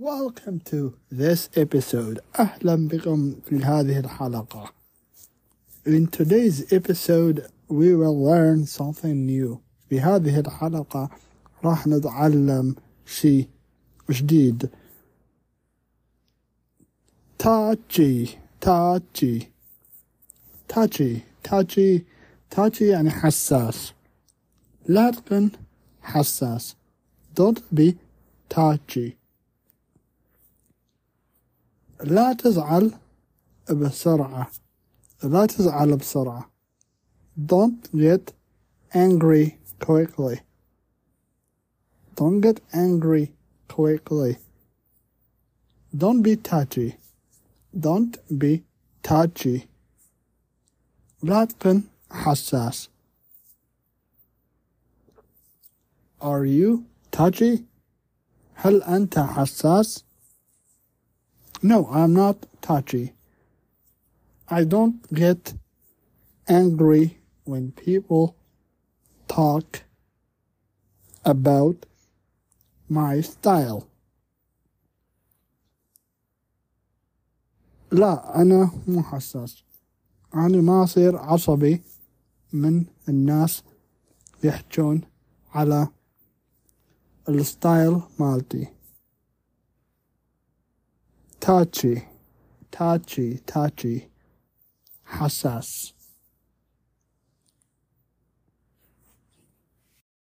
Welcome to this episode. أهلا بكم في هذه الحلقة. In today's episode we will learn something new. في هذه الحلقة راح نتعلم شيء جديد. تاتشي تاتشي تاتشي تاتشي تاتشي يعني حساس. لا تكن حساس. Don't be touchy. لا تزعل بسرعة لا تزعل بسرعة Don't get angry quickly Don't get angry quickly Don't be touchy Don't be touchy لا تكن حساس Are you touchy? هل أنت حساس؟ No, I'm not touchy. I don't get angry when people talk about my style. لا أنا مو حساس أنا ما أصير عصبي من الناس يحجون على الستايل مالتي Tachi, tachi, tachi, hassas.